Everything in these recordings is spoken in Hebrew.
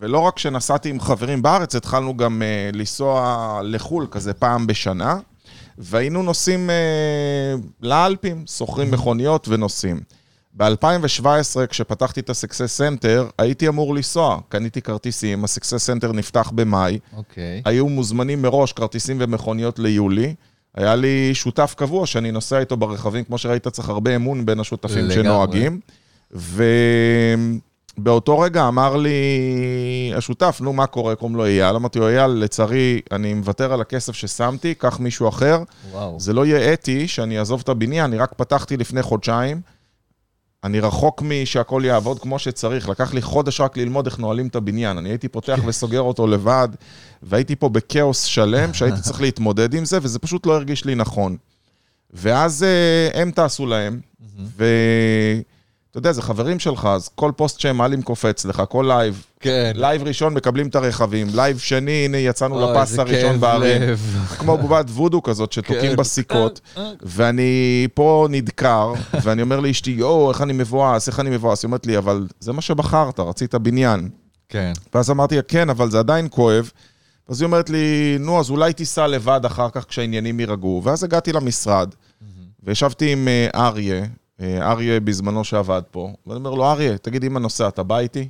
ולא רק שנסעתי עם חברים בארץ, התחלנו גם uh, לנסוע לחו"ל כזה פעם בשנה, והיינו נוסעים uh, לאלפים, שוכרים מכוניות ונוסעים. ב-2017, כשפתחתי את ה-Success Center, הייתי אמור לנסוע. קניתי כרטיסים, ה-Success Center נפתח במאי. אוקיי. היו מוזמנים מראש כרטיסים ומכוניות ליולי. היה לי שותף קבוע שאני נוסע איתו ברכבים, כמו שראית, צריך הרבה אמון בין השותפים לגמרי. שנוהגים. ובאותו רגע אמר לי השותף, נו, מה קורה? קוראים לו אייל. אמרתי לו, אייל, לצערי, אני מוותר על הכסף ששמתי, קח מישהו אחר. וואו. זה לא יהיה אתי שאני אעזוב את הבניין, אני רק פתחתי לפני חודשיים. אני רחוק משהכול יעבוד כמו שצריך. לקח לי חודש רק ללמוד איך נועלים את הבניין. אני הייתי פותח וסוגר אותו לבד, והייתי פה בכאוס שלם, שהייתי צריך להתמודד עם זה, וזה פשוט לא הרגיש לי נכון. ואז אה, הם טסו להם, ואתה יודע, זה חברים שלך, אז כל פוסט שהם מעלים קופץ לך, כל לייב. כן. לייב ראשון מקבלים את הרכבים, לייב שני, הנה יצאנו אוי, לפס הראשון בערים. כמו בובת וודו כזאת, שתוקעים כן. בסיכות, ואני פה נדקר, ואני אומר לאשתי, יואו, איך אני מבואס, איך אני מבואס. היא אומרת לי, אבל זה מה שבחרת, רצית בניין. כן. ואז אמרתי לה, כן, אבל זה עדיין כואב. אז היא אומרת לי, נו, אז אולי תיסע לבד אחר כך כשהעניינים יירגעו. ואז הגעתי למשרד, וישבתי עם אה, אריה, אה, אריה בזמנו שעבד פה, ואני אומר לו, אריה, תגיד, אם אני נוסע, אתה בא איתי?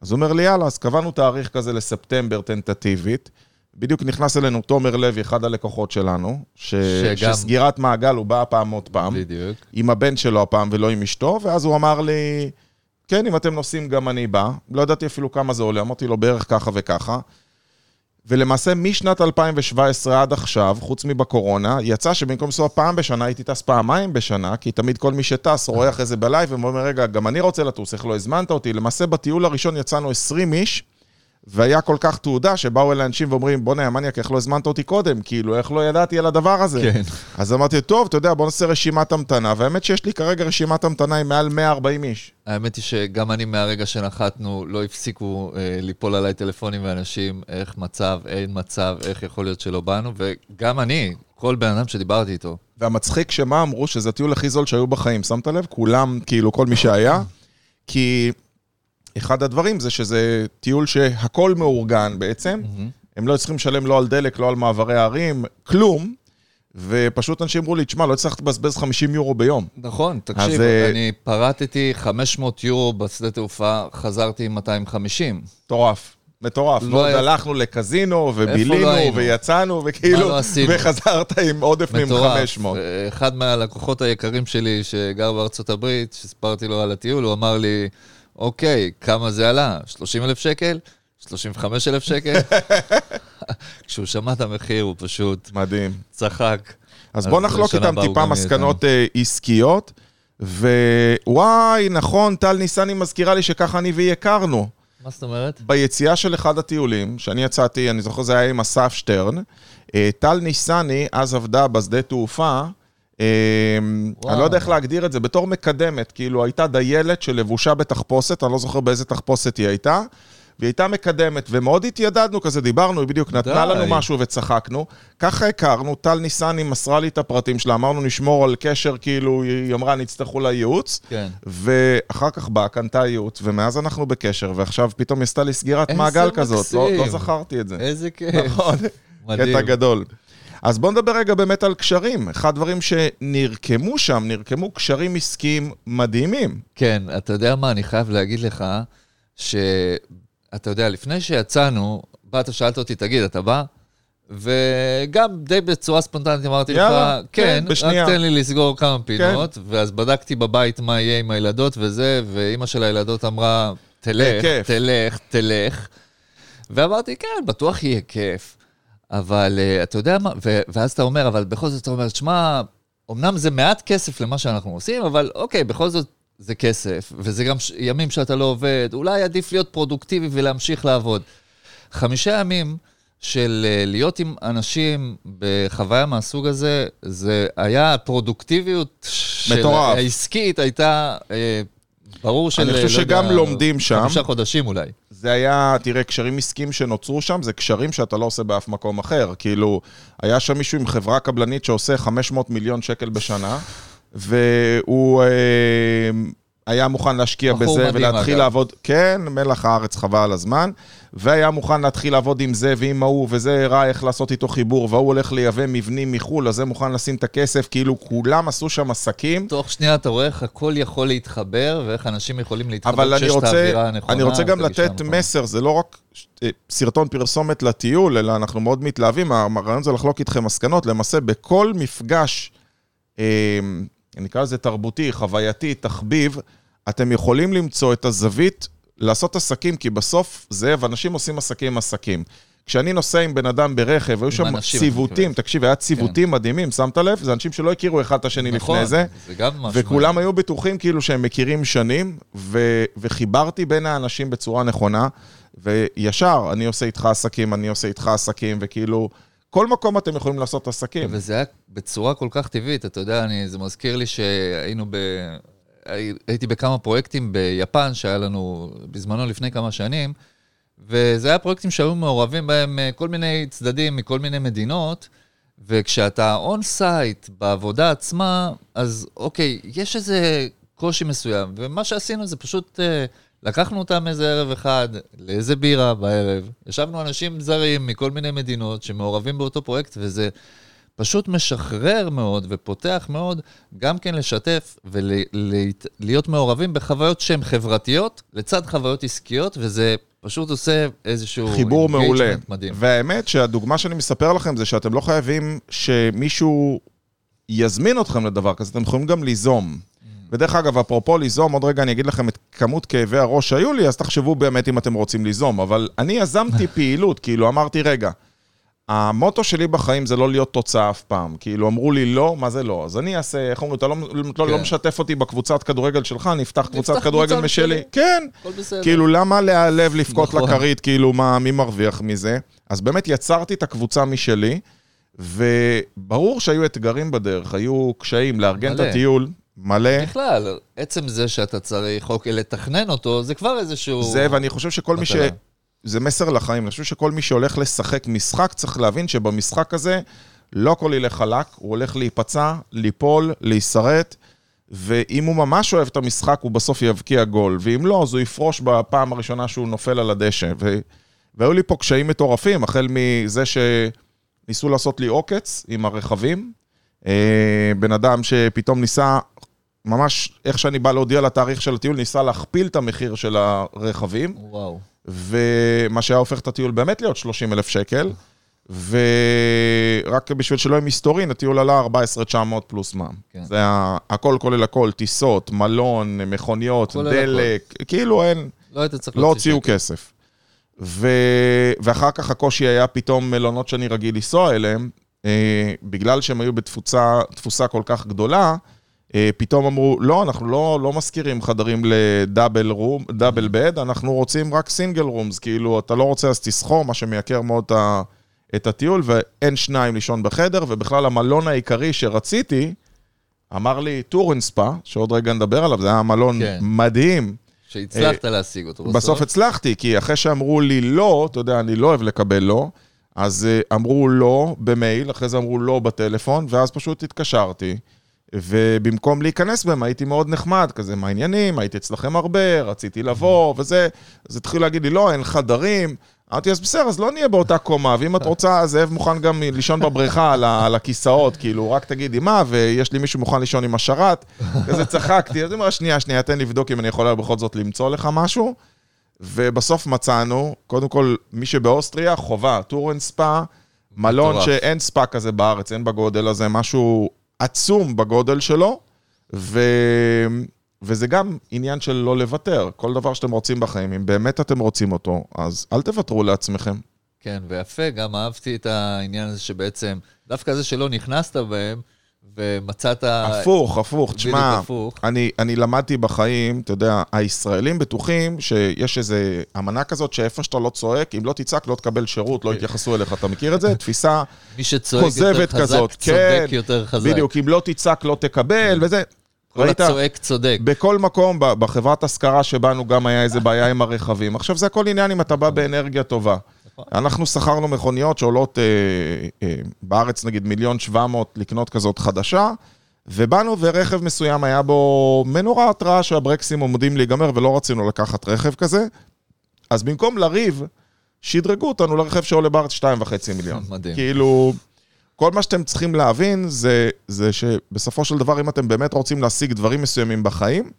אז הוא אומר לי, יאללה, אז קבענו תאריך כזה לספטמבר טנטטיבית. בדיוק נכנס אלינו תומר לוי, אחד הלקוחות שלנו, ש... שגם- שסגירת מעגל, הוא בא פעם עוד פעם, בדיוק. עם הבן שלו הפעם ולא עם אשתו, ואז הוא אמר לי, כן, אם אתם נוסעים, גם אני בא. לא ידעתי אפילו כמה זה עולה, אמרתי לו בערך ככה וככה. ולמעשה, משנת 2017 עד עכשיו, חוץ מבקורונה, יצא שבמקום לנסוע פעם בשנה, הייתי טס פעמיים בשנה, כי תמיד כל מי שטס רואה אחרי זה ב live, ואומר, רגע, גם אני רוצה לטוס, איך לא הזמנת אותי? למעשה, בטיול הראשון יצאנו 20 איש, והיה כל כך תעודה, שבאו אליי אנשים ואומרים, בוא'נה, יא מניאק, איך לא הזמנת אותי קודם? כאילו, איך לא ידעתי על הדבר הזה? כן. אז אמרתי, טוב, אתה יודע, בוא נעשה רשימת המתנה, והאמת שיש לי כרגע רשימת המתנה עם מעל 140 איש. האמת היא שגם אני מהרגע שנחתנו, לא הפסיקו אה, ליפול עליי טלפונים ואנשים, איך מצב, אין מצב, איך יכול להיות שלא באנו, וגם אני, כל בן אדם שדיברתי איתו. והמצחיק שמה אמרו, שזה הטיול הכי זול שהיו בחיים, שמת לב? כולם, כאילו, כל מי שהיה. כי אחד הדברים זה שזה טיול שהכל מאורגן בעצם. הם לא צריכים לשלם לא על דלק, לא על מעברי הערים, כלום. ופשוט אנשים אמרו לי, תשמע, לא צריך לבזבז 50 יורו ביום. נכון, תקשיב, אז, אה, אני פרטתי 500 יורו בשדה תעופה, חזרתי עם 250. מטורף. מטורף. לא לא היה- הלכנו לקזינו, ובילינו, לא? ויצאנו, וכאילו, לא? וחזרת עם עודף עם מטורף. 500. אה, אחד מהלקוחות היקרים שלי שגר בארצות הברית, שסיפרתי לו על הטיול, הוא אמר לי, אוקיי, כמה זה עלה? 30 אלף שקל? 35 אלף שקל? כשהוא שמע את המחיר הוא פשוט מדהים. צחק. אז בוא נחלוק איתם טיפה מסקנות אה, עסקיות. ווואי, נכון, טל ניסני מזכירה לי שככה אני והיא הכרנו. מה זאת אומרת? ביציאה של אחד הטיולים, שאני יצאתי, אני זוכר זה היה עם אסף שטרן, אה, טל ניסני אז עבדה בשדה תעופה. אני לא יודע איך להגדיר את זה, בתור מקדמת, כאילו הייתה דיילת שלבושה בתחפושת, אני לא זוכר באיזה תחפושת היא הייתה, והיא הייתה מקדמת, ומאוד התיידדנו כזה, דיברנו, היא בדיוק נתנה. לנו משהו וצחקנו. ככה הכרנו, טל ניסני מסרה לי את הפרטים שלה, אמרנו נשמור על קשר, כאילו, היא אמרה, נצטרכו לה ייעוץ. כן. ואחר כך באה, קנתה ייעוץ, ומאז אנחנו בקשר, ועכשיו פתאום היא עשתה לי סגירת איזה מעגל כזאת. לא, מקסים. לא זכרתי את זה. איזה כיף. נכון, מדהים. קטע גדול. אז בואו נדבר רגע באמת על קשרים. אחד הדברים שנרקמו שם, נרקמו קשרים עסקיים מדהימים. כן, אתה יודע מה, אני חייב להגיד לך, שאתה יודע, לפני שיצאנו, באת, שאלת אותי, תגיד, אתה בא? וגם די בצורה ספונטנית אמרתי יאללה, לך, כן, כן, בשנייה." רק תן לי לסגור כמה פינות, ואז בדקתי בבית מה יהיה עם הילדות וזה, ואימא של הילדות אמרה, תלך, בכיף. תלך, תלך. ואמרתי, כן, בטוח יהיה כיף. אבל uh, אתה יודע מה, ו- ואז אתה אומר, אבל בכל זאת אתה אומר, שמע, אמנם זה מעט כסף למה שאנחנו עושים, אבל אוקיי, בכל זאת זה כסף, וזה גם ש- ימים שאתה לא עובד, אולי עדיף להיות פרודוקטיבי ולהמשיך לעבוד. חמישה ימים של uh, להיות עם אנשים בחוויה מהסוג הזה, זה היה הפרודוקטיביות של מטורף. העסקית הייתה, uh, ברור של... אני חושב לא שגם יודע, לומדים שם. חמישה חודשים אולי. זה היה, תראה, קשרים עסקיים שנוצרו שם, זה קשרים שאתה לא עושה באף מקום אחר. כאילו, היה שם מישהו עם חברה קבלנית שעושה 500 מיליון שקל בשנה, והוא... היה מוכן להשקיע בזה ולהתחיל אגב. לעבוד, כן, מלח הארץ חבל על הזמן, והיה מוכן להתחיל לעבוד עם זה ועם ההוא, וזה הראה איך לעשות איתו חיבור, והוא הולך לייבא מבנים מחו"ל, אז זה מוכן לשים את הכסף, כאילו כולם עשו שם עסקים. תוך שנייה אתה רואה איך הכל יכול להתחבר, ואיך אנשים יכולים להתחבר אבל אני כשיש את רוצה, האווירה הנכונה. אני רוצה גם לתת הנכונה. מסר, זה לא רק אה, סרטון פרסומת לטיול, אלא אנחנו מאוד מתלהבים, הרעיון זה לחלוק איתכם מסקנות, למעשה בכל מפגש, אה, נקרא לזה תרבותי, חווייתי, תחביב, אתם יכולים למצוא את הזווית לעשות עסקים, כי בסוף זה, ואנשים עושים עסקים עם עסקים. כשאני נוסע עם בן אדם ברכב, היו שם ציוותים, מתכוון. תקשיב, היה ציוותים מדהימים, שמת לב? זה אנשים שלא הכירו אחד את השני נכון, לפני זה. זה גם משהו. וכולם היו בטוחים כאילו שהם מכירים שנים, ו- וחיברתי בין האנשים בצורה נכונה, וישר, אני עושה איתך עסקים, אני עושה איתך עסקים, וכאילו, כל מקום אתם יכולים לעשות עסקים. וזה היה בצורה כל כך טבעית, אתה יודע, אני, זה מזכיר לי שהיינו ב... הייתי בכמה פרויקטים ביפן, שהיה לנו בזמנו לפני כמה שנים, וזה היה פרויקטים שהיו מעורבים בהם אה, כל מיני צדדים מכל מיני מדינות, וכשאתה on site בעבודה עצמה, אז אוקיי, יש איזה קושי מסוים, ומה שעשינו זה פשוט אה, לקחנו אותם איזה ערב אחד, לאיזה בירה בערב, ישבנו אנשים זרים מכל מיני מדינות שמעורבים באותו פרויקט, וזה פשוט משחרר מאוד ופותח מאוד גם כן לשתף ולהיות מעורבים בחוויות שהן חברתיות, לצד חוויות עסקיות, וזה פשוט עושה איזשהו... חיבור מעולה. מדהים. והאמת שהדוגמה שאני מספר לכם זה שאתם לא חייבים שמישהו יזמין אתכם לדבר כזה, אתם יכולים גם ליזום. ודרך אגב, אפרופו ליזום, עוד רגע אני אגיד לכם את כמות כאבי הראש שהיו לי, אז תחשבו באמת אם אתם רוצים ליזום. אבל אני יזמתי פעילות, כאילו אמרתי, רגע, המוטו שלי בחיים זה לא להיות תוצאה אף פעם. כאילו, אמרו לי לא, מה זה לא? אז אני אעשה, איך אומרים, אתה לא, לא, לא כן. משתף אותי בקבוצת כדורגל שלך, אני אפתח קבוצת כדורגל משלי. כן. כאילו, למה להיעלב לבכות נכון. לכרית, כאילו, מה, מי מרוויח מזה? אז באמת יצרתי את הקבוצה משלי, וברור שהיו אתגרים בדרך, היו קשיים לארגן את. הטיול, מלא. בכלל, עצם זה שאתה צריך, אוקיי, לתכנן אותו, זה כבר איזשהו... זה, ואני חושב שכל מי ש... מטרה. זה מסר לחיים. אני חושב שכל מי שהולך לשחק משחק, צריך להבין שבמשחק הזה לא הכל ילך חלק, הוא הולך להיפצע, ליפול, להישרט, ואם הוא ממש אוהב את המשחק, הוא בסוף יבקיע גול, ואם לא, אז הוא יפרוש בפעם הראשונה שהוא נופל על הדשא. ו... והיו לי פה קשיים מטורפים, החל מזה שניסו לעשות לי עוקץ עם הרכבים. אה, בן אדם שפתאום ניסה, ממש איך שאני בא להודיע לתאריך של הטיול, ניסה להכפיל את המחיר של הרכבים. וואו. ומה שהיה הופך את הטיול באמת להיות 30 אלף שקל, ורק בשביל שלא יהיה מסתורין, הטיול עלה 14,900 פלוס מע"מ. כן. זה היה הכל כולל הכל, טיסות, מלון, מכוניות, דלק, כאילו אין, לא לא הוציאו. כסף. ו... ואחר כך הקושי היה פתאום מלונות שאני רגיל לנסוע אליהם, אה, בגלל שהם היו בתפוצה תפוסה כל כך גדולה, פתאום אמרו, לא, אנחנו לא, לא משכירים חדרים לדאבל רום, דאבל בד, אנחנו רוצים רק סינגל רומס, כאילו, אתה לא רוצה אז תסחור, מה שמייקר מאוד את, הטיול, ואין שניים לישון בחדר, ובכלל המלון העיקרי שרציתי, אמר לי טורנספה, שעוד רגע נדבר עליו, זה היה מלון כן. מדהים. שהצלחת להשיג אותו בסוף. בסוף הצלחתי, כי אחרי שאמרו לי לא, אתה יודע, אני לא אוהב לקבל לא, אז אה, אמרו לא במייל, אחרי זה אמרו לא בטלפון, ואז פשוט התקשרתי. ובמקום להיכנס בהם, הייתי מאוד נחמד, כזה, מה העניינים? הייתי אצלכם הרבה, רציתי לבוא, וזה. אז התחילו להגיד לי, לא, אין חדרים. אמרתי, אז בסדר, אז לא נהיה באותה קומה, ואם את רוצה, זאב מוכן גם לישון בבריכה על, הכיסאות, כאילו, רק תגידי מה, ויש לי מישהו מוכן לישון עם השרת. כזה צחקתי, אז היא אמרה, שנייה, שנייה, תן לבדוק אם אני יכולה בכל זאת למצוא לך משהו. ובסוף מצאנו, קודם כל, מי שבאוסטריה, חובה, Tauern Spa, מלון. שאין ספא כזה בארץ, אין בגודל הזה, משהו עצום בגודל שלו, ו... וזה גם עניין של לא לוותר. כל דבר שאתם רוצים בחיים, אם באמת אתם רוצים אותו, אז אל תוותרו לעצמכם. כן, ויפה, גם אהבתי את העניין הזה שבעצם, דווקא זה שלא נכנסת בהם, ומצאת... הפוך, הפוך, תשמע. אני, אני למדתי בחיים, אתה יודע, הישראלים בטוחים שיש איזה אמנה כזאת שאיפה שאתה לא צועק, אם לא תצעק, לא תקבל שירות, לא יתייחסו אליך. אתה מכיר את זה? תפיסה מי שצועק יותר כוזבת חזק, כזאת, צודק כן, יותר חזק. בדיוק, אם לא תצעק, לא תקבל, וזה. כל ראית? הצועק צודק. בכל מקום, בחברת השכרה שבאנו גם היה איזה בעיה עם הרכבים. עכשיו, זה הכל עניין אם אתה בא באנרגיה טובה. נכון. אנחנו שכרנו מכוניות שעולות אה, אה, בארץ נגיד מיליון שבע מאות לקנות כזאת חדשה, ובאנו ורכב מסוים היה בו מנורה התראה שהברקסים עומדים להיגמר ולא רצינו לקחת רכב כזה. אז במקום לריב, שדרגו אותנו לרכב שעולה בארץ 2.5 מיליון. מדהים. כאילו, כל מה שאתם צריכים להבין זה, זה שבסופו של דבר, אם אתם באמת רוצים להשיג דברים מסוימים בחיים,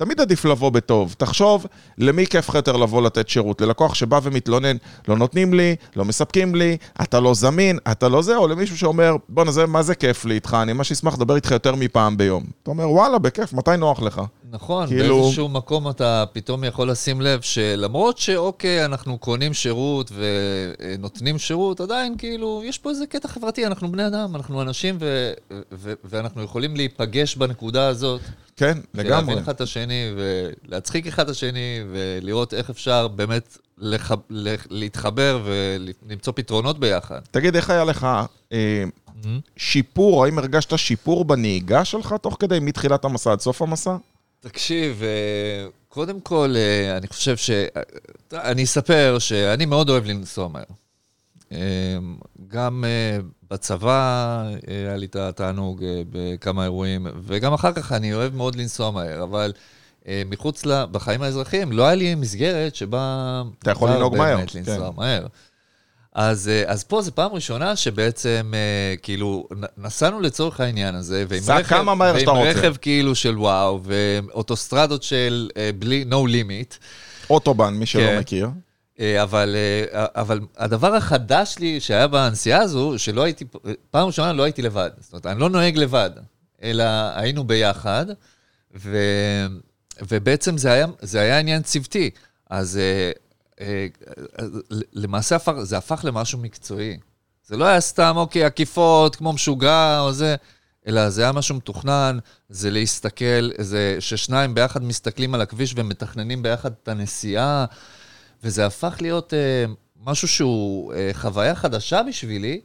תמיד עדיף לבוא בטוב. תחשוב, למי כיף לך יותר לבוא לתת שירות? ללקוח שבא ומתלונן, לא נותנים לי, לא מספקים לי, אתה לא זמין, אתה לא זה, או למישהו שאומר, בואנה, מה זה כיף לי איתך? אני ממש אשמח לדבר איתך יותר מפעם ביום. אתה אומר, וואלה, בכיף, מתי נוח לך? נכון, כאילו- באיזשהו מקום אתה פתאום יכול לשים לב שלמרות שאוקיי, אנחנו קונים שירות ונותנים שירות, עדיין כאילו, יש פה איזה קטע חברתי, אנחנו בני אדם, אנחנו אנשים ו- ו- ואנחנו יכולים להיפגש בנקודה הזאת. כן, לגמרי. ולהבין אחד את השני, ולהצחיק אחד את השני, ולראות איך אפשר באמת לח... לח... להתחבר ולמצוא פתרונות ביחד. תגיד, איך היה לך אה, שיפור, האם הרגשת שיפור בנהיגה שלך תוך כדי, מתחילת המסע עד סוף המסע? תקשיב, אה, קודם כל, אה, אני חושב ש... אני אספר שאני מאוד אוהב לנסוע מהר. אה, גם בצבא היה לי את התענוג בכמה אירועים, וגם אחר כך אני אוהב מאוד לנסוע מהר, אבל מחוץ ל... בחיים האזרחיים לא היה לי מסגרת שבה... אתה יכול לנהוג מהר. באמת לנסוע כן. מהר. אז, אז פה זו פעם ראשונה שבעצם, כאילו, נסענו לצורך העניין הזה, ועם רכב, כמה מהר שאתה רוצה. רכב כאילו של וואו, ואוטוסטרדות של בלי, no limit. אוטובן, מי שלא כן. מכיר. אבל, אבל הדבר החדש לי שהיה בנסיעה הזו, שלא הייתי, פעם ראשונה לא הייתי לבד. זאת אומרת, אני לא נוהג לבד, אלא היינו ביחד, ו, ובעצם זה היה, זה היה עניין צוותי. אז למעשה הפך, זה הפך למשהו מקצועי. זה לא היה סתם, אוקיי, עקיפות, כמו משוגע או זה, אלא זה היה משהו מתוכנן, זה להסתכל, זה ששניים ביחד מסתכלים על הכביש ומתכננים ביחד את הנסיעה, וזה הפך להיות אה, משהו שהוא אה, חוויה חדשה בשבילי,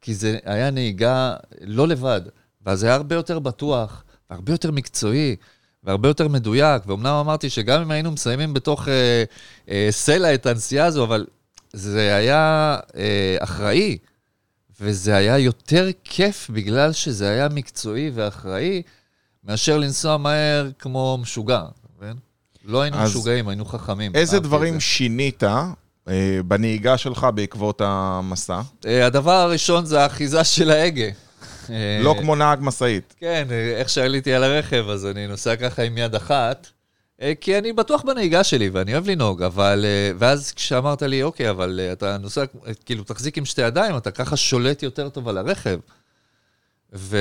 כי זה היה נהיגה לא לבד, ואז זה היה הרבה יותר בטוח, והרבה יותר מקצועי. והרבה יותר מדויק, ואומנם אמרתי שגם אם היינו מסיימים בתוך אה, אה, סלע את הנסיעה הזו, אבל זה היה אה, אחראי, וזה היה יותר כיף בגלל שזה היה מקצועי ואחראי, מאשר לנסוע מהר כמו משוגע, מבין? לא היינו משוגעים, היינו חכמים. איזה דברים זה. שינית אה, בנהיגה שלך בעקבות המסע? אה, הדבר הראשון זה האחיזה של ההגה. לא כמו נהג משאית. כן, איך שעליתי על הרכב, אז אני נוסע ככה עם יד אחת, אה, כי אני בטוח בנהיגה שלי ואני אוהב לנהוג, אבל... אה, ואז כשאמרת לי, אוקיי, אבל אה, אתה נוסע, כאילו, תחזיק עם שתי ידיים, אתה ככה שולט יותר טוב על הרכב. ו,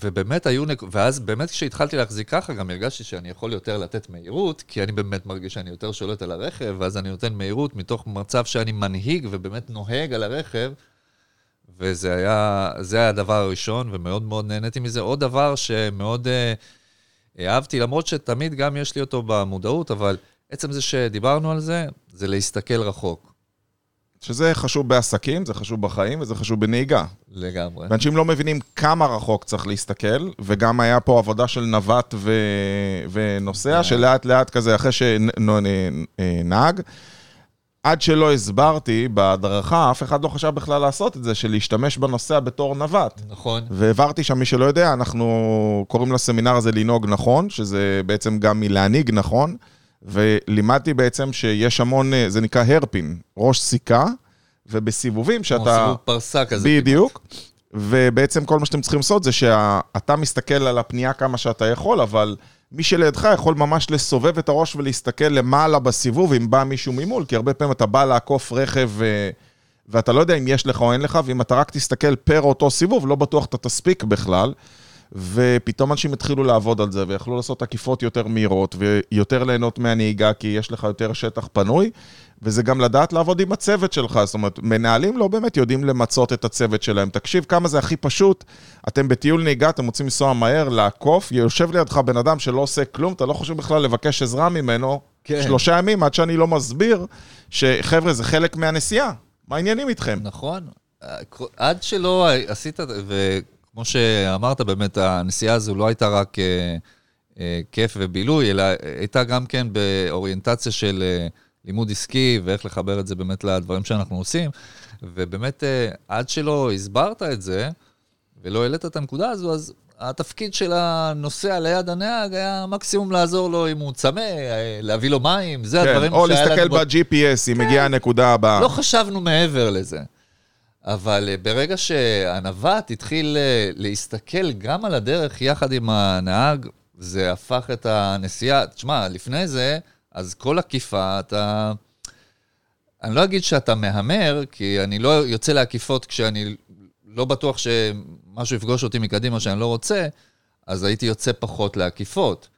ובאמת היו, נק... ואז באמת כשהתחלתי להחזיק ככה, גם הרגשתי שאני יכול יותר לתת מהירות, כי אני באמת מרגיש שאני יותר שולט על הרכב, ואז אני נותן מהירות מתוך מצב שאני מנהיג ובאמת נוהג על הרכב. וזה היה, זה היה הדבר הראשון, ומאוד מאוד נהניתי מזה. עוד דבר שמאוד uh, אהבתי, למרות שתמיד גם יש לי אותו במודעות, אבל עצם זה שדיברנו על זה, זה להסתכל רחוק. שזה חשוב בעסקים, זה חשוב בחיים וזה חשוב בנהיגה. לגמרי. ואנשים לא מבינים כמה רחוק צריך להסתכל, וגם היה פה עבודה של נווט ו... ונוסע, כן. שלאט לאט כזה, אחרי שנהג, עד שלא הסברתי בהדרכה, אף אחד לא חשב בכלל לעשות את זה, של להשתמש בנוסע בתור נווט. נכון. והעברתי שם, מי שלא יודע, אנחנו קוראים לסמינר הזה לנהוג נכון, שזה בעצם גם מלהנהיג נכון, ולימדתי בעצם שיש המון, זה נקרא הרפין, ראש סיכה, ובסיבובים שאתה... כמו סיבוב פרסה כזה. בדיוק. ובעצם כל מה שאתם צריכים לעשות זה שאתה מסתכל על הפנייה כמה שאתה יכול, אבל... מי שלידך יכול ממש לסובב את הראש ולהסתכל למעלה בסיבוב אם בא מישהו ממול, כי הרבה פעמים אתה בא לעקוף רכב ו... ואתה לא יודע אם יש לך או אין לך, ואם אתה רק תסתכל פר אותו סיבוב, לא בטוח אתה תספיק בכלל. ופתאום אנשים התחילו לעבוד על זה, ויכלו לעשות עקיפות יותר מהירות, ויותר ליהנות מהנהיגה, כי יש לך יותר שטח פנוי, וזה גם לדעת לעבוד עם הצוות שלך. זאת אומרת, מנהלים לא באמת יודעים למצות את הצוות שלהם. תקשיב כמה זה הכי פשוט, אתם בטיול נהיגה, אתם רוצים לנסוע מהר, לעקוף, יושב לידך בן אדם שלא עושה כלום, אתה לא חושב בכלל לבקש עזרה ממנו, כן. שלושה ימים עד שאני לא מסביר שחבר'ה, זה חלק מהנסיעה. מה העניינים איתכם? נכון. עד שלא עשית, כמו שאמרת, באמת, הנסיעה הזו לא הייתה רק אה, אה, כיף ובילוי, אלא הייתה גם כן באוריינטציה של אה, לימוד עסקי ואיך לחבר את זה באמת לדברים שאנחנו עושים. ובאמת, אה, עד שלא הסברת את זה ולא העלית את הנקודה הזו, אז התפקיד של הנוסע ליד הנהג היה מקסימום לעזור לו אם הוא צמא, אה, להביא לו מים, זה כן, הדברים או שהיה להסתכל לנו... בו- ב-GPS אם כן. הגיעה הנקודה הבאה. לא חשבנו מעבר לזה. אבל אה, ברגע שהנווט התחיל להסתכל גם על הדרך יחד עם הנהג, זה הפך את הנסיעה. תשמע, לפני זה, אז כל עקיפה, אתה... אני לא אגיד שאתה מהמר, כי אני לא יוצא לעקיפות כשאני לא בטוח שמשהו יפגוש אותי מקדימה שאני לא רוצה, אז הייתי יוצא פחות לעקיפות.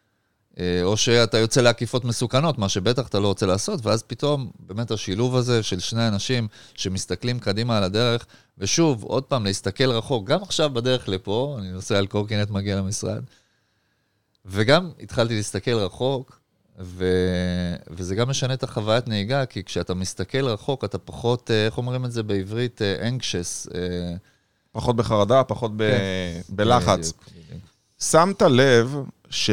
אה, או שאתה יוצא לעקיפות מסוכנות, מה שבטח אתה לא רוצה לעשות, ואז פתאום באמת השילוב הזה של שני אנשים שמסתכלים קדימה על הדרך, ושוב, עוד פעם, להסתכל רחוק, גם עכשיו בדרך לפה, אני נוסע על קורקינט, מגיע למשרד, וגם התחלתי להסתכל רחוק, ו... וזה גם משנה את החוויית נהיגה, כי כשאתה מסתכל רחוק, אתה פחות, אה, איך אומרים את זה בעברית? אה, anxious. אה, פחות בחרדה, פחות ב... כן. בלחץ. בדיוק, בדיוק. שמת לב ש...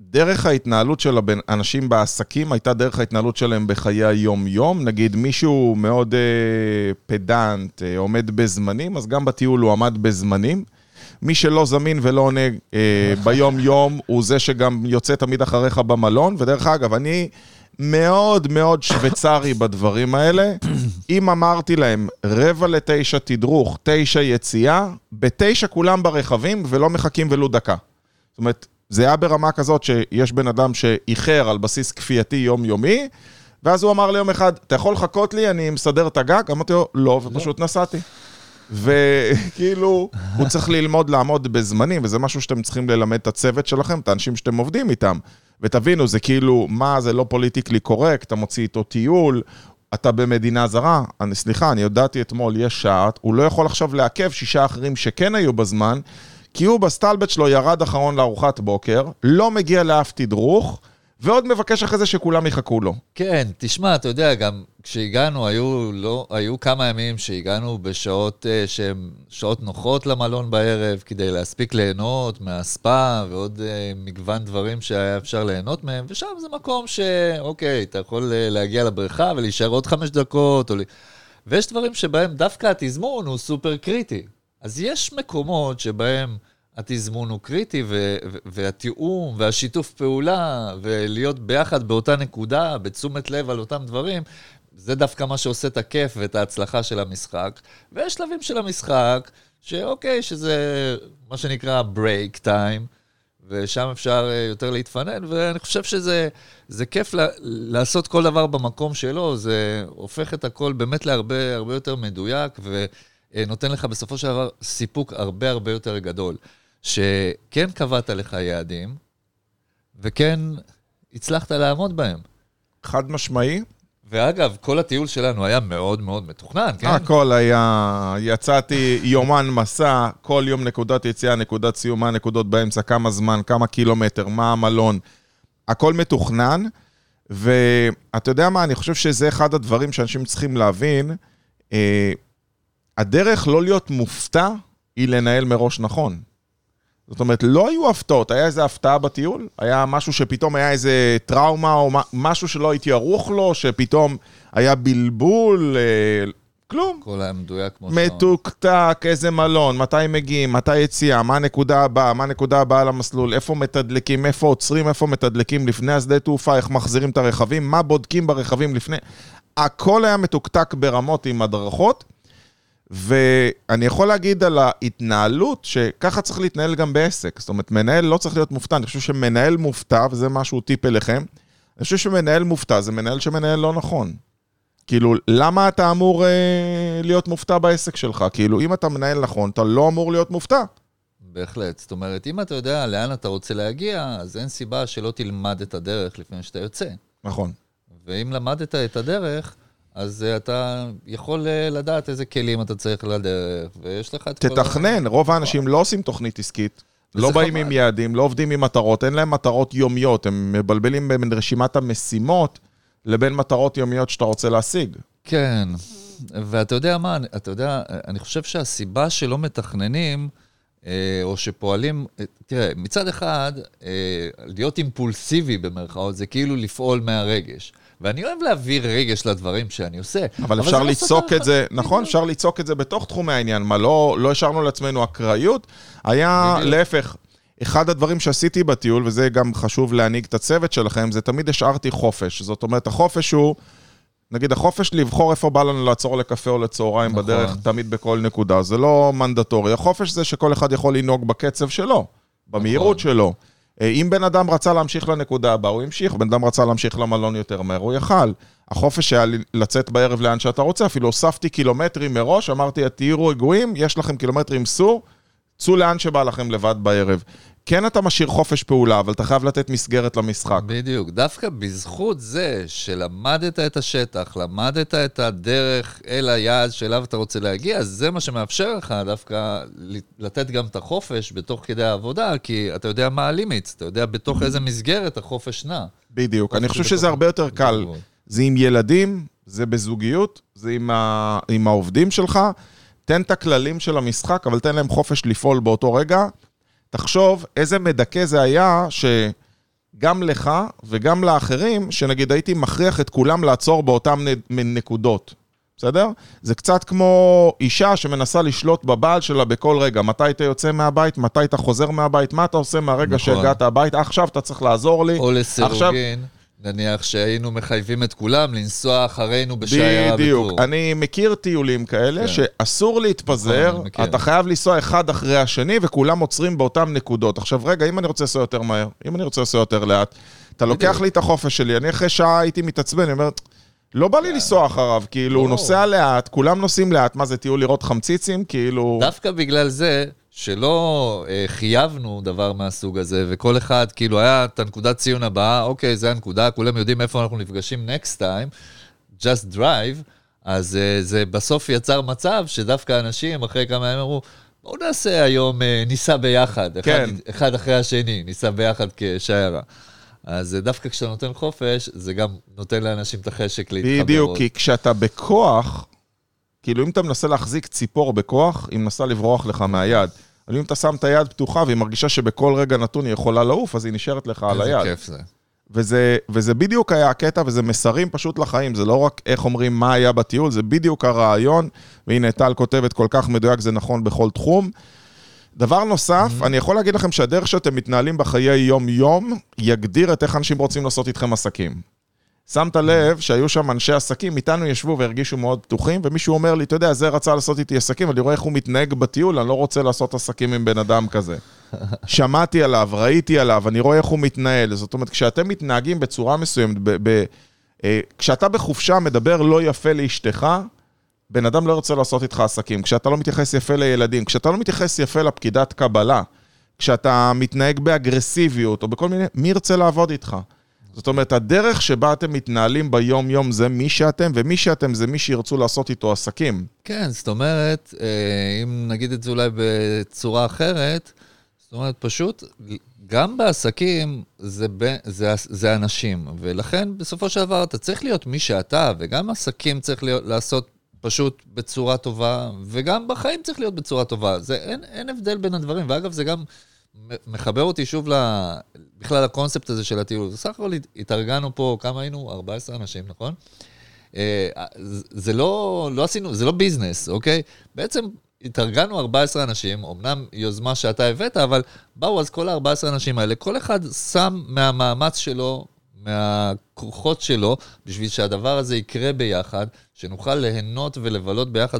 דרך ההתנהלות של הבן- אנשים בעסקים הייתה דרך ההתנהלות שלהם בחיי היום-יום. נגיד מישהו מאוד אה, פדנט, אה, עומד בזמנים, אז גם בטיול הוא עמד בזמנים. מי שלא זמין ולא עונה אה, ביום-יום, הוא זה שגם יוצא תמיד אחריך במלון. ודרך אגב, אני מאוד מאוד שוויצרי בדברים האלה. אם אמרתי להם, רבע לתשע תדרוך, תשע יציאה, בתשע כולם ברכבים ולא מחכים ולו דקה. זאת אומרת, זה היה ברמה כזאת שיש בן אדם שאיחר על בסיס כפייתי יומיומי, ואז הוא אמר לי יום אחד, אתה יכול לחכות לי, אני מסדר את הגג? אמרתי לו, לא, ופשוט נסעתי. וכאילו, הוא צריך ללמוד לעמוד בזמנים, וזה משהו שאתם צריכים ללמד את הצוות שלכם, את האנשים שאתם עובדים איתם. ותבינו, זה כאילו, מה, זה לא politically correct, אתה מוציא איתו טיול, אתה במדינה זרה. אני, סליחה, אני הודעתי אתמול, יש שעה, הוא לא יכול עכשיו לעכב שישה אחרים שכן היו בזמן, כי הוא בסטלבט שלו ירד אחרון לארוחת בוקר, לא מגיע לאף תדרוך, ועוד מבקש אחרי זה שכולם יחכו לו. כן, תשמע, אתה יודע, גם כשהגענו, היו, לא, היו כמה ימים שהגענו בשעות אה, שהן שעות נוחות למלון בערב, כדי להספיק ליהנות מהספא ועוד אה, מגוון דברים שהיה אפשר ליהנות מהם, ושם זה מקום שאוקיי, אתה יכול uh, להגיע לבריכה ולהישאר עוד חמש דקות, או... ויש דברים שבהם דווקא התזמון הוא סופר קריטי. אז יש מקומות שבהם התזמון הוא קריטי, ו- והתיאום והשיתוף פעולה, ולהיות ביחד באותה נקודה, בתשומת לב על אותם דברים, זה דווקא מה שעושה את הכיף ואת ההצלחה של המשחק. ויש שלבים של המשחק, שאוקיי, שזה מה שנקרא break time, ושם אפשר אה, יותר להתפנן, ואני חושב שזה זה כיף לה, לעשות כל דבר במקום שלו, זה הופך את הכל באמת להרבה הרבה יותר מדויק, ונותן לך בסופו של דבר סיפוק הרבה הרבה יותר גדול. שכן קבעת לך יעדים, וכן הצלחת לעמוד בהם. חד משמעי. ואגב, כל הטיול שלנו היה מאוד מאוד מתוכנן, כן? הכל היה, יצאתי יומן מסע, כל יום נקודת יציאה, נקודת סיום, מה הנקודות באמצע, כמה זמן, כמה קילומטר, מה המלון. הכל מתוכנן, ואתה יודע מה, אני חושב שזה אחד הדברים שאנשים צריכים להבין. אה, הדרך לא להיות מופתע היא לנהל מראש נכון. זאת אומרת, לא היו הפתעות, היה איזה הפתעה בטיול? היה משהו שפתאום היה איזה טראומה או משהו שלא הייתי ערוך לו, שפתאום היה בלבול, אה, כלום. הכל היה מדויק כמו שאתה אומר. מתוקתק, איזה מלון, מתי מגיעים, מתי יציאה, מה הנקודה הבאה, מה הנקודה הבאה למסלול, איפה מתדלקים, איפה עוצרים, איפה מתדלקים לפני השדה תעופה, איך מחזירים את הרכבים, מה בודקים ברכבים לפני... הכל היה מתוקתק ברמות עם הדרכות, ואני יכול להגיד על ההתנהלות שככה צריך להתנהל גם בעסק. זאת אומרת, מנהל לא צריך להיות מופתע, אני חושב שמנהל מופתע, וזה משהו טיפ אליכם, אני חושב שמנהל מופתע זה מנהל שמנהל לא נכון. כאילו, למה אתה אמור אה, להיות מופתע בעסק שלך? כאילו, אם אתה מנהל נכון, אתה לא אמור להיות מופתע. בהחלט. זאת אומרת, אם אתה יודע לאן אתה רוצה להגיע, אז אין סיבה שלא תלמד את הדרך לפני שאתה יוצא. נכון. ואם למדת את הדרך, אז uh, אתה יכול uh, לדעת איזה כלים אתה צריך לדרך, ויש לך את כל... ה- תתכנן, רוב האנשים לא עושים תוכנית עסקית. לא באים חבל. עם יעדים, לא עובדים עם מטרות, אין להם מטרות יומיות, הם מבלבלים בין רשימת המשימות לבין מטרות יומיות שאתה רוצה להשיג. כן, ואתה יודע מה, אתה יודע, אני חושב שהסיבה שלא מתכננים, אה, או שפועלים, אה, תראה, מצד אחד, אה, להיות אימפולסיבי במרכאות, זה כאילו לפעול מהרגש. ואני אוהב להביא רגש לדברים שאני עושה. אבל זה אפשר סותר את זה. נכון, אפשר ליצוק את זה בתוך תחומי העניין. מה, לא לא השארנו לעצמנו אקראיות? היה. להפך. אחד הדברים שעשיתי בטיול, וזה גם חשוב להנהיג את הצוות שלכם, זה תמיד השארתי חופש. זאת אומרת, החופש הוא, נגיד, החופש לבחור איפה בא לנו לעצור לקפה או לצהריים נכון. בדרך, תמיד בכל נקודה. זה לא מנדטורי. החופש זה שכל אחד יכול לנהוג בקצב שלו, במהירות נכון. שלו. אה, אם בן אדם רצה להמשיך לנקודה הבאה, הוא המשיך. בן אדם רצה להמשיך למלון יותר מהר, הוא יכל. החופש היה לצאת בערב לאן שאתה רוצה, אפילו הוספתי קילומטרים מראש, אמרתי, תהיו רגועים, יש לכם קילומטרים סור, צאו לאן שבא לכם לבד בערב. כן אתה משאיר חופש פעולה, אבל אתה חייב לתת מסגרת למשחק. בדיוק. דווקא בזכות זה שלמדת את השטח, למדת את הדרך אל היעד שאליו אתה רוצה להגיע, זה מה שמאפשר לך דווקא לתת גם את החופש בתוך כדי העבודה, כי אתה יודע מה הלימיט, אתה יודע בתוך איזה מסגרת החופש נע. בדיוק. אני חושב שזה הרבה יותר קל. זה עם ילדים, זה בזוגיות, זה עם, ה... עם העובדים שלך. תן את הכללים של המשחק, אבל תן להם חופש לפעול באותו רגע. תחשוב איזה מדכא זה היה שגם לך וגם לאחרים, שנגיד הייתי מכריח את כולם לעצור באותן נקודות. בסדר? זה קצת כמו אישה שמנסה לשלוט בבעל שלה בכל רגע. מתי אתה יוצא מהבית, מתי אתה חוזר מהבית, מה אתה עושה מהרגע נכון. שהגעת הביתה, עכשיו אתה צריך לעזור לי. או עכשיו- לסירוגין, נניח שהיינו מחייבים את כולם לנסוע אחרינו בשיירה בדיוק. בטור. אני מכיר טיולים כאלה כן. שאסור להתפזר, נכון. אתה חייב לנסוע אחד אחרי השני וכולם עוצרים באותן נקודות. עכשיו, רגע, אם אני רוצה לנסוע יותר מהר, אם אני רוצה לנסוע יותר לאט, אתה לוקח בדיוק. לי את החופש שלי, אני אחרי שעה הייתי מתעצבן, אני אומר, לא בא לי לנסוע אחריו, כאילו, הוא. נוסע לאט, כולם נוסעים לאט, מה זה, טיול לראות חמציצים? כאילו... דווקא בגלל זה, שלא אה, חייבנו דבר מהסוג הזה, וכל אחד, כאילו, היה את הנקודת ציון הבאה, אוקיי, זה הנקודה, כולם יודעים איפה אנחנו נפגשים next time, just drive, אז אה, זה בסוף יצר מצב שדווקא אנשים, אחרי כמה ימים אמרו, בואו נעשה היום, אה, ניסע ביחד, כן. אחד, אחד אחרי השני, ניסע ביחד כשיירה. אז אה, דווקא כשאתה נותן חופש, זה גם נותן לאנשים את החשק להתחבר. בדיוק. כי כשאתה בכוח, כאילו אם אתה מנסה להחזיק ציפור בכוח, היא מנסה לברוח לך מהיד. אבל אם אתה שם את היד פתוחה והיא מרגישה שבכל רגע נתון היא יכולה לעוף, אז היא נשארת לך על איזה היד. כיף זה. וזה, וזה בדיוק היה הקטע, וזה מסרים פשוט לחיים. זה לא רק איך אומרים מה היה בטיול, זה בדיוק הרעיון. והנה, טל כותבת כל כך מדויק, זה נכון בכל תחום. דבר נוסף, Mm-hmm. אני יכול להגיד לכם שהדרך שאתם מתנהלים בחיי יום-יום, יגדיר את איך אנשים רוצים לעשות איתכם עסקים. שמת לב שהיו שם אנשי עסקים, איתנו ישבו והרגישו מאוד פתוחים, ומישהו אומר לי, אתה יודע, זה רצה לעשות איתי עסקים, אני רואה איך הוא מתנהג בטיול, אני לא רוצה לעשות עסקים עם בן אדם כזה. שמעתי עליו, ראיתי עליו, אני רואה איך הוא מתנהל. זאת אומרת, כשאתם מתנהגים בצורה מסוימת, ב- ב- אה, כשאתה בחופשה מדבר לא יפה לאשתך, בן אדם לא ירצה לעשות איתך עסקים. כשאתה לא מתייחס יפה לילדים, כשאתה לא מתייחס יפה לפקידת קבלה, כשאתה מתנהג באגרסיביות או בכל מיני, מי ירצה לעבוד איתך? זאת אומרת, הדרך שבה אתם מתנהלים ביום-יום זה מי שאתם, ומי שאתם זה מי שירצו לעשות איתו עסקים. כן, זאת אומרת, אה, אם נגיד את זה אולי בצורה אחרת, זאת אומרת, פשוט, גם בעסקים זה, ב, זה, זה אנשים, ולכן בסופו של דבר אתה צריך להיות מי שאתה, וגם עסקים צריך להיות, לעשות פשוט בצורה טובה, וגם בחיים צריך להיות בצורה טובה. זה, אין, אין הבדל בין הדברים, ואגב, זה גם מחבר אותי שוב ל, בכלל לקונספט הזה של הטיול. בסך הכל התארגנו פה, כמה היינו? 14 אנשים, נכון? אה, זה- לא, לא עשינו, זה לא ביזנס, אוקיי? בעצם התארגנו 14 אנשים, אמנם יוזמה שאתה הבאת, אבל באו אז כל ה-14 אנשים האלה, כל אחד שם מהמאמץ שלו, מהכוחות שלו, בשביל שהדבר הזה יקרה ביחד, שנוכל ליהנות ולבלות ביחד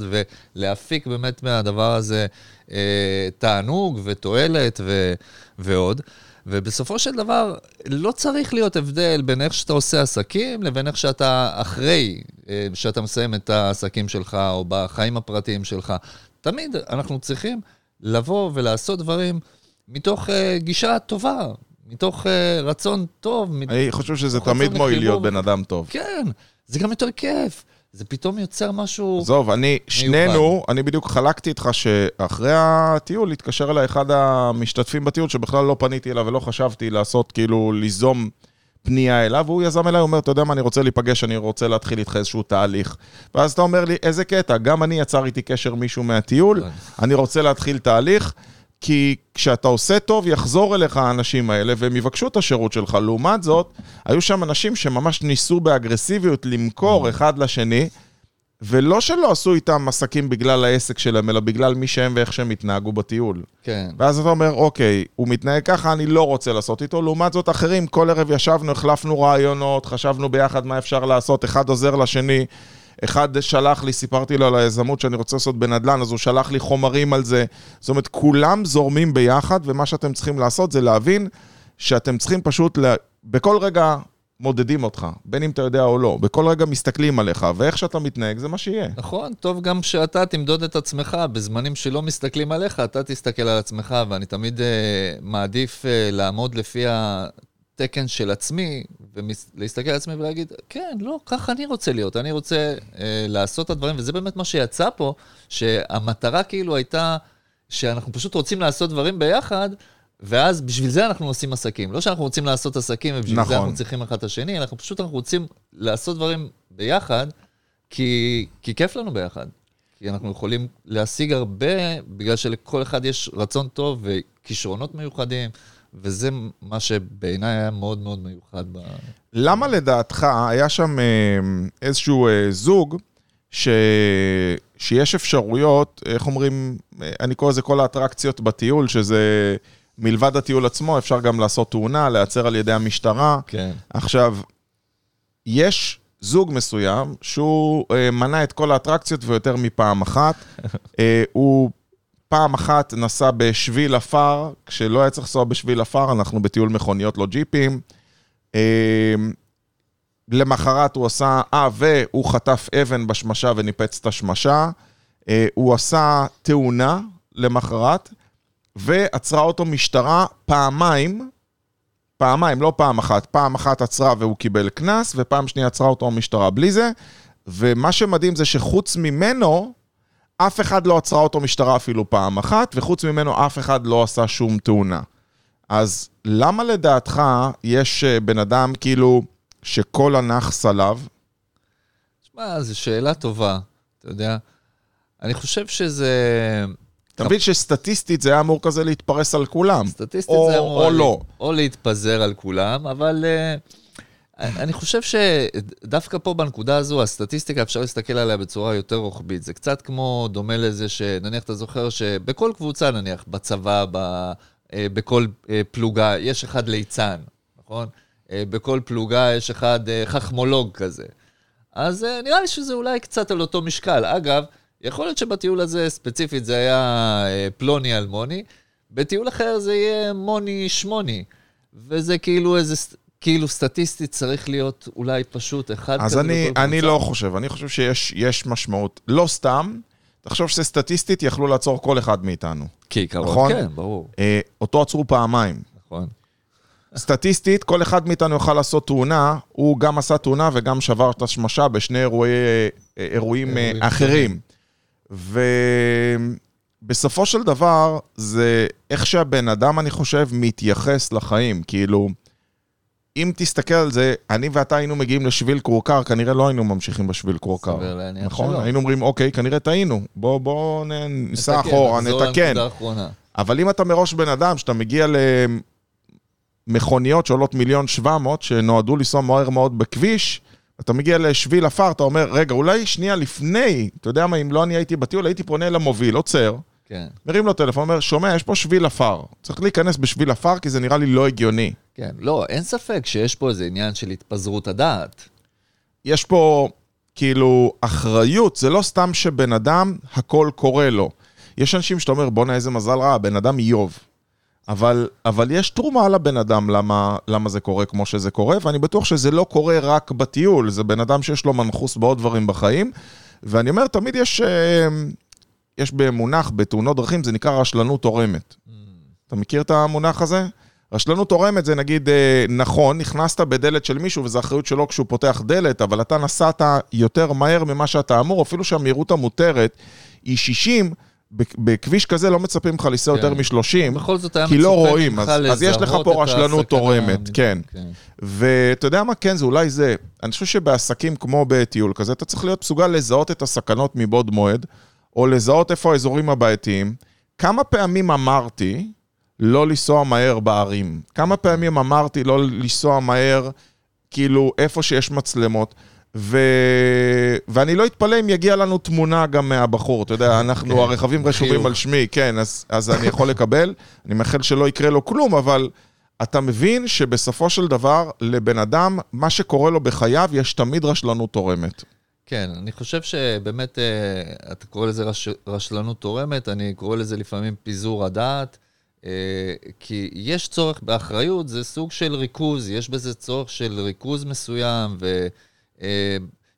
ולהפיק באמת מהדבר הזה אה, תענוג ותועלת ו, ועוד. ובסופו של דבר, לא צריך להיות הבדל בין איך שאתה עושה עסקים לבין איך שאתה אחרי אה, שאתה מסיים את העסקים שלך או בחיים הפרטיים שלך. תמיד אנחנו צריכים לבוא ולעשות דברים מתוך uh, גישה טובה, מתוך uh, רצון טוב. אני חושב שזה תמיד מועיל. להיות בן אדם טוב. כן, זה גם יותר כיף. זה פתאום יוצר משהו... עזוב, אני, שנינו, אני בדיוק חלקתי איתך שאחרי הטיול התקשר אליי אחד המשתתפים בטיול שבכלל לא פניתי אליו ולא חשבתי לעשות, כאילו, ליזום פנייה אליו, והוא יזם אליי, הוא אומר, אתה יודע מה, אני רוצה להיפגש, אני רוצה להתחיל איתך איזשהו תהליך. ואז אתה אומר לי, איזה קטע, גם אני יצר איתי קשר מישהו מהטיול, כן. אני רוצה להתחיל תהליך. כי כשאתה עושה טוב, יחזור אליך האנשים האלה והם יבקשו את השירות שלך. לעומת זאת, היו שם אנשים שממש ניסו באגרסיביות למכור אחד לשני, ולא שלא עשו איתם עסקים בגלל העסק שלהם, אלא בגלל מי שהם ואיך שהם התנהגו בטיול. כן. ואז אתה אומר, אוקיי, הוא מתנהג ככה, אני לא רוצה לעשות איתו. לעומת זאת, אחרים, כל ערב ישבנו, החלפנו רעיונות, חשבנו ביחד מה אפשר לעשות, אחד עוזר לשני. אחד שלח לי, סיפרתי לו על היזמות שאני רוצה לעשות בנדל"ן, אז הוא שלח לי חומרים על זה. זאת אומרת, כולם זורמים ביחד, ומה שאתם צריכים לעשות זה להבין שאתם צריכים פשוט, לה... בכל רגע מודדים אותך, בין אם אתה יודע או לא, בכל רגע מסתכלים עליך, ואיך שאתה מתנהג זה מה שיהיה. נכון, טוב גם שאתה תמדוד את עצמך, בזמנים שלא מסתכלים עליך, אתה תסתכל על עצמך, ואני תמיד uh, מעדיף uh, לעמוד לפי התקן של עצמי, ולהסתכל על עצמי ולהגיד, כן, לא, ככה אני רוצה להיות, אני רוצה uh, לעשות את הדברים, וזה באמת מה שיצא פה, שהמטרה כאילו הייתה שאנחנו פשוט רוצים לעשות דברים ביחד, ואז בשביל זה אנחנו עושים עסקים. לא שאנחנו רוצים לעשות עסקים ובשביל נכון. זה אנחנו צריכים אחד את השני, אנחנו פשוט אנחנו רוצים לעשות דברים ביחד, כי, כי כיף לנו ביחד. כי אנחנו יכולים להשיג הרבה, בגלל שלכל אחד יש רצון טוב וכישרונות מיוחדים, וזה מה שבעיניי היה מאוד מאוד מיוחד. ב... למה לדעתך היה שם אה, איזשהו אה, זוג, ש... שיש אפשרויות, איך אומרים, אה, אני קורא לזה כל האטרקציות בטיול, שזה... מלבד הטיול עצמו, אפשר גם לעשות תאונה, להיעצר על ידי המשטרה. כן. עכשיו, יש זוג מסוים שהוא אה, מנה את כל האטרקציות ויותר מפעם אחת. אה, הוא פעם אחת נסע בשביל עפר, כשלא היה צריך לנסוע בשביל עפר, אנחנו בטיול מכוניות, לא ג'יפים. אה, למחרת הוא עשה, אה, והוא חטף אבן בשמשה וניפץ את השמשה. אה, הוא עשה תאונה למחרת. ועצרה אותו משטרה פעמיים, פעמיים, לא פעם אחת, פעם אחת עצרה והוא קיבל קנס, ופעם שנייה עצרה אותו המשטרה בלי זה, ומה שמדהים זה שחוץ ממנו, אף אחד לא עצרה אותו משטרה אפילו פעם אחת, וחוץ ממנו אף אחד לא עשה שום תאונה. אז למה לדעתך יש אה, בן אדם כאילו שכל הנאחס עליו? תשמע, זו שאלה טובה, אתה יודע. אני חושב שזה... אתה מבין שסטטיסטית זה היה אמור כזה להתפרס על כולם. סטטיסטית או, זה אמור... או לא. או להתפזר על כולם, אבל uh, אני חושב שדווקקא פה בנקודה הזו, הסטטיסטיקה, אפשר להסתכל עליה בצורה יותר רוחבית. זה קצת כמו, דומה לזה שנניח אתה זוכר שבכל קבוצה, נניח, בצבא, ב, uh, בכל uh, פלוגה, יש אחד ליצן, נכון? Uh, בכל פלוגה יש אחד חכמולוג כזה. אז נראה לי שזה אולי קצת על אותו משקל. אגב, יכול להיות שבטיול הזה ספציפית זה היה אה, פלוני אלמוני, בטיול אחר זה יהיה מוני שמוני, וזה כאילו איזה... כאילו סטטיסטית צריך להיות אולי פשוט אחד כזה. אז אני, אני לא חושב, אני חושב שיש משמעות. לא סתם, תחשוב שסטטיסטית יכלו לעצור כל אחד מאיתנו. כעיקרון, נכון? כן, ברור. אה, אותו עצרו פעמיים. נכון. סטטיסטית, כל אחד מאיתנו יוכל לעשות תאונה, הוא גם עשה תאונה וגם שבר את השמשה בשני אירועי, אה, אירועים, אירועים אחרים. ובסופו של דבר, זה איך שהבן אדם, אני חושב, מתייחס לחיים. כאילו, אם תסתכל על זה, אני ואתה היינו מגיעים לשביל כורכר, כנראה לא היינו ממשיכים בשביל כורכר. סביר להניח נכון? שלא. היינו אומרים, אוקיי, כנראה טעינו, בוא, בוא ניסע אחורה, נתקן. אבל אם אתה מראש בן אדם, שאתה מגיע למכוניות שעולות מיליון שבע מאות, שנועדו לנסוע מהר מאוד בכביש, אתה מגיע לשביל עפר, אתה אומר, רגע, אולי שנייה לפני, אתה יודע מה, אם לא אני הייתי בטיול, הייתי פונה למוביל, עוצר, כן. מרים לו טלפון, אומר, שומע, יש פה שביל עפר. צריך להיכנס בשביל עפר, כי זה נראה לי לא הגיוני. כן, לא, אין ספק שיש פה איזה עניין של התפזרות הדעת. יש פה, כאילו, אחריות, זה לא סתם שבן אדם, הכל קורה לו. יש אנשים שאתה אומר, בואנה, איזה מזל רע, בן אדם איוב. אבל, אבל יש תרומה לבן אדם למה, למה זה קורה כמו שזה קורה, ואני בטוח שזה לא קורה רק בטיול, זה בן אדם שיש לו מנחוס בעוד דברים בחיים. ואני אומר, תמיד יש, אה, יש במונח, בתאונות דרכים, זה נקרא רשלנות תורמת. Mm. אתה מכיר את המונח הזה? רשלנות תורמת זה נגיד, אה, נכון, נכנסת בדלת של מישהו וזו אחריות שלו כשהוא פותח דלת, אבל אתה נסעת יותר מהר ממה שאתה אמור, אפילו שהמהירות המותרת היא 60, בכביש כזה לא מצפים לך לנסוע יותר כן. מ-30, בכל זאת היה כי לא רואים, אז, אז יש לך פה רשלנות תורמת, כן. כן. ואתה יודע מה, כן, זה אולי זה. אני חושב שבעסקים כמו בטיול כזה, אתה צריך להיות מסוגל לזהות את הסכנות מבעוד מועד, או לזהות איפה האזורים הבעייתיים, כמה פעמים אמרתי לא לנסוע מהר בערים? כמה פעמים אמרתי לא לנסוע מהר, כאילו, איפה שיש מצלמות? ו... ואני לא אתפלא אם יגיע לנו תמונה גם מהבחור, אתה יודע, אנחנו, כן, הרכבים רשומים. על שמי, כן, אז, אז אני יכול לקבל, אני מאחל שלא יקרה לו כלום, אבל אתה מבין שבסופו של דבר, לבן אדם, מה שקורה לו בחייו, יש תמיד רשלנות תורמת. כן, אני חושב שבאמת, אה, אתה קורא לזה רש, רשלנות תורמת, אני קורא לזה לפעמים פיזור הדעת, אה, כי יש צורך באחריות, זה סוג של ריכוז, יש בזה צורך של ריכוז מסוים,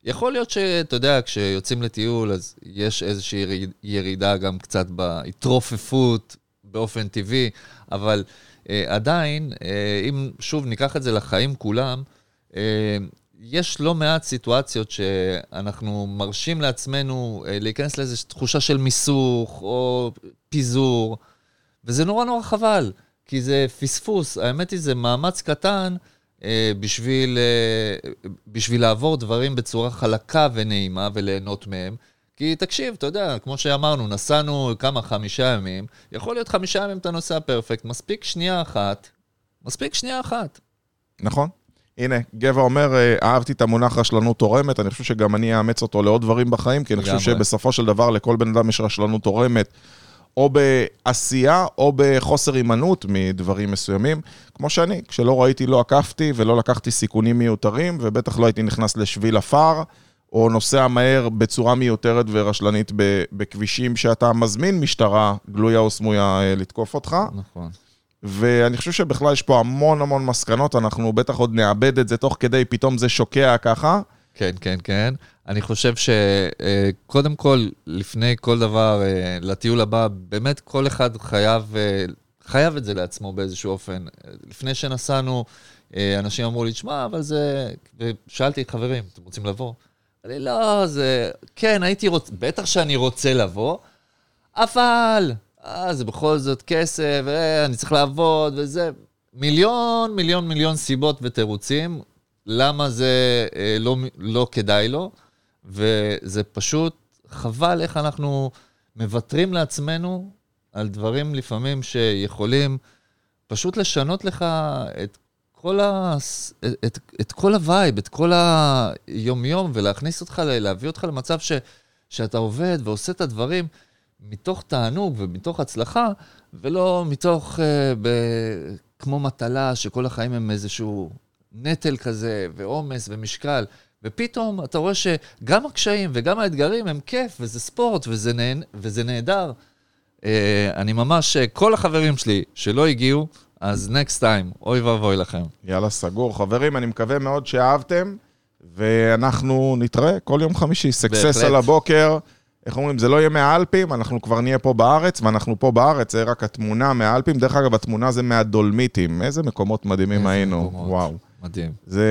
ויכול להיות שאתה יודע, כשיוצאים לטיול, אז יש איזושהי יריד- ירידה גם קצת בהתרופפות באופן טבעי, אבל אה, עדיין, אה, אם שוב ניקח את זה לחיים כולם, אה, יש לא מעט סיטואציות שאנחנו מרשים לעצמנו אה, להיכנס לאיזושהי תחושה של מיסוך או פיזור, וזה נורא נורא חבל, כי זה פספוס. האמת היא, זה מאמץ קטן אה, בשביל, אה, בשביל לעבור דברים בצורה חלקה ונעימה וליהנות מהם. כי תקשיב, אתה יודע, כמו שאמרנו, נסענו כמה, חמישה ימים, יכול להיות חמישה ימים אתה נוסע פרפקט, מספיק שנייה אחת, מספיק שנייה אחת. נכון? הנה, גבע אומר, אה, אהבתי את המונח רשלנות תורמת, אני חושב שגם אני אאמץ אותו לעוד דברים בחיים, כי אני חושב. שבסופו של דבר לכל בן אדם יש רשלנות תורמת, או בעשייה או בחוסר הימנעות מדברים מסוימים. כמו שאני, כשלא ראיתי, לא עקפתי ולא לקחתי סיכונים מיותרים, ובטח לא הייתי נכנס לשביל עפר, או נוסע מהר בצורה מיותרת ורשלנית בכבישים שאתה מזמין משטרה גלויה או סמויה אה, לתקוף אותך. נכון. ואני חושב שבכלל יש פה המון המון מסקנות, אנחנו בטח עוד נאבד את זה תוך כדי, פתאום זה שוקע ככה. כן, כן, כן. אני חושב שקודם כל, לפני כל דבר, אה, לטיול הבא, באמת כל אחד חייב, אה, חייב את זה לעצמו באיזשהו אופן. לפני שנסענו, אה, אנשים אמרו לי, שמע, אבל זה... ושאלתי, חברים, אתם רוצים לבוא? אמרתי, לא, זה... כן, הייתי רוצה... בטח שאני רוצה לבוא, אבל... אה, זה בכל זאת כסף, אה, אני צריך לעבוד וזה. מיליון, מיליון, מיליון סיבות ותירוצים למה זה אה, לא, לא כדאי לו, וזה פשוט חבל איך אנחנו מוותרים לעצמנו על דברים לפעמים שיכולים פשוט לשנות לך את כל, ה... את, את, את כל ה vibe, את כל היומיום, ולהכניס אותך, להביא אותך למצב ש, שאתה עובד ועושה את הדברים מתוך תענוג ומתוך הצלחה, ולא מתוך, אה, ב, כמו מטלה, שכל החיים הם איזשהו נטל כזה, ועומס ומשקל. ופתאום אתה רואה שגם הקשיים וגם האתגרים הם כיף, וזה ספורט, וזה, נהן, וזה נהדר. אה, אני ממש, אה, כל החברים שלי שלא הגיעו, אז נקסט טיים, אוי ואבוי לכם. יאללה, סגור. חברים, אני מקווה מאוד שאהבתם, ואנחנו נתראה כל יום חמישי. סקסס. על הבוקר. איך אומרים, זה לא יהיה מהאלפים, אנחנו כבר נהיה פה בארץ, ואנחנו פה בארץ, זה רק התמונה מהאלפים. דרך אגב, התמונה זה מהדולמיטים. איזה מקומות מדהימים איזה היינו. מקומות. וואו. מדהים. זה,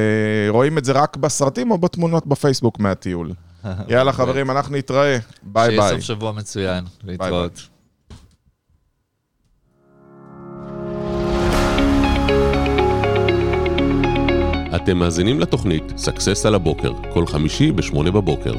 רואים את זה רק בסרטים או בתמונות בפייסבוק מהטיול. יאללה, חברים, אנחנו נתראה. ביי שיהיה ביי. סוף שבוע מצוין. להתראות. אתם מאזינים לתוכנית סאקסס על הבוקר, כל חמישי ב-8 בבוקר.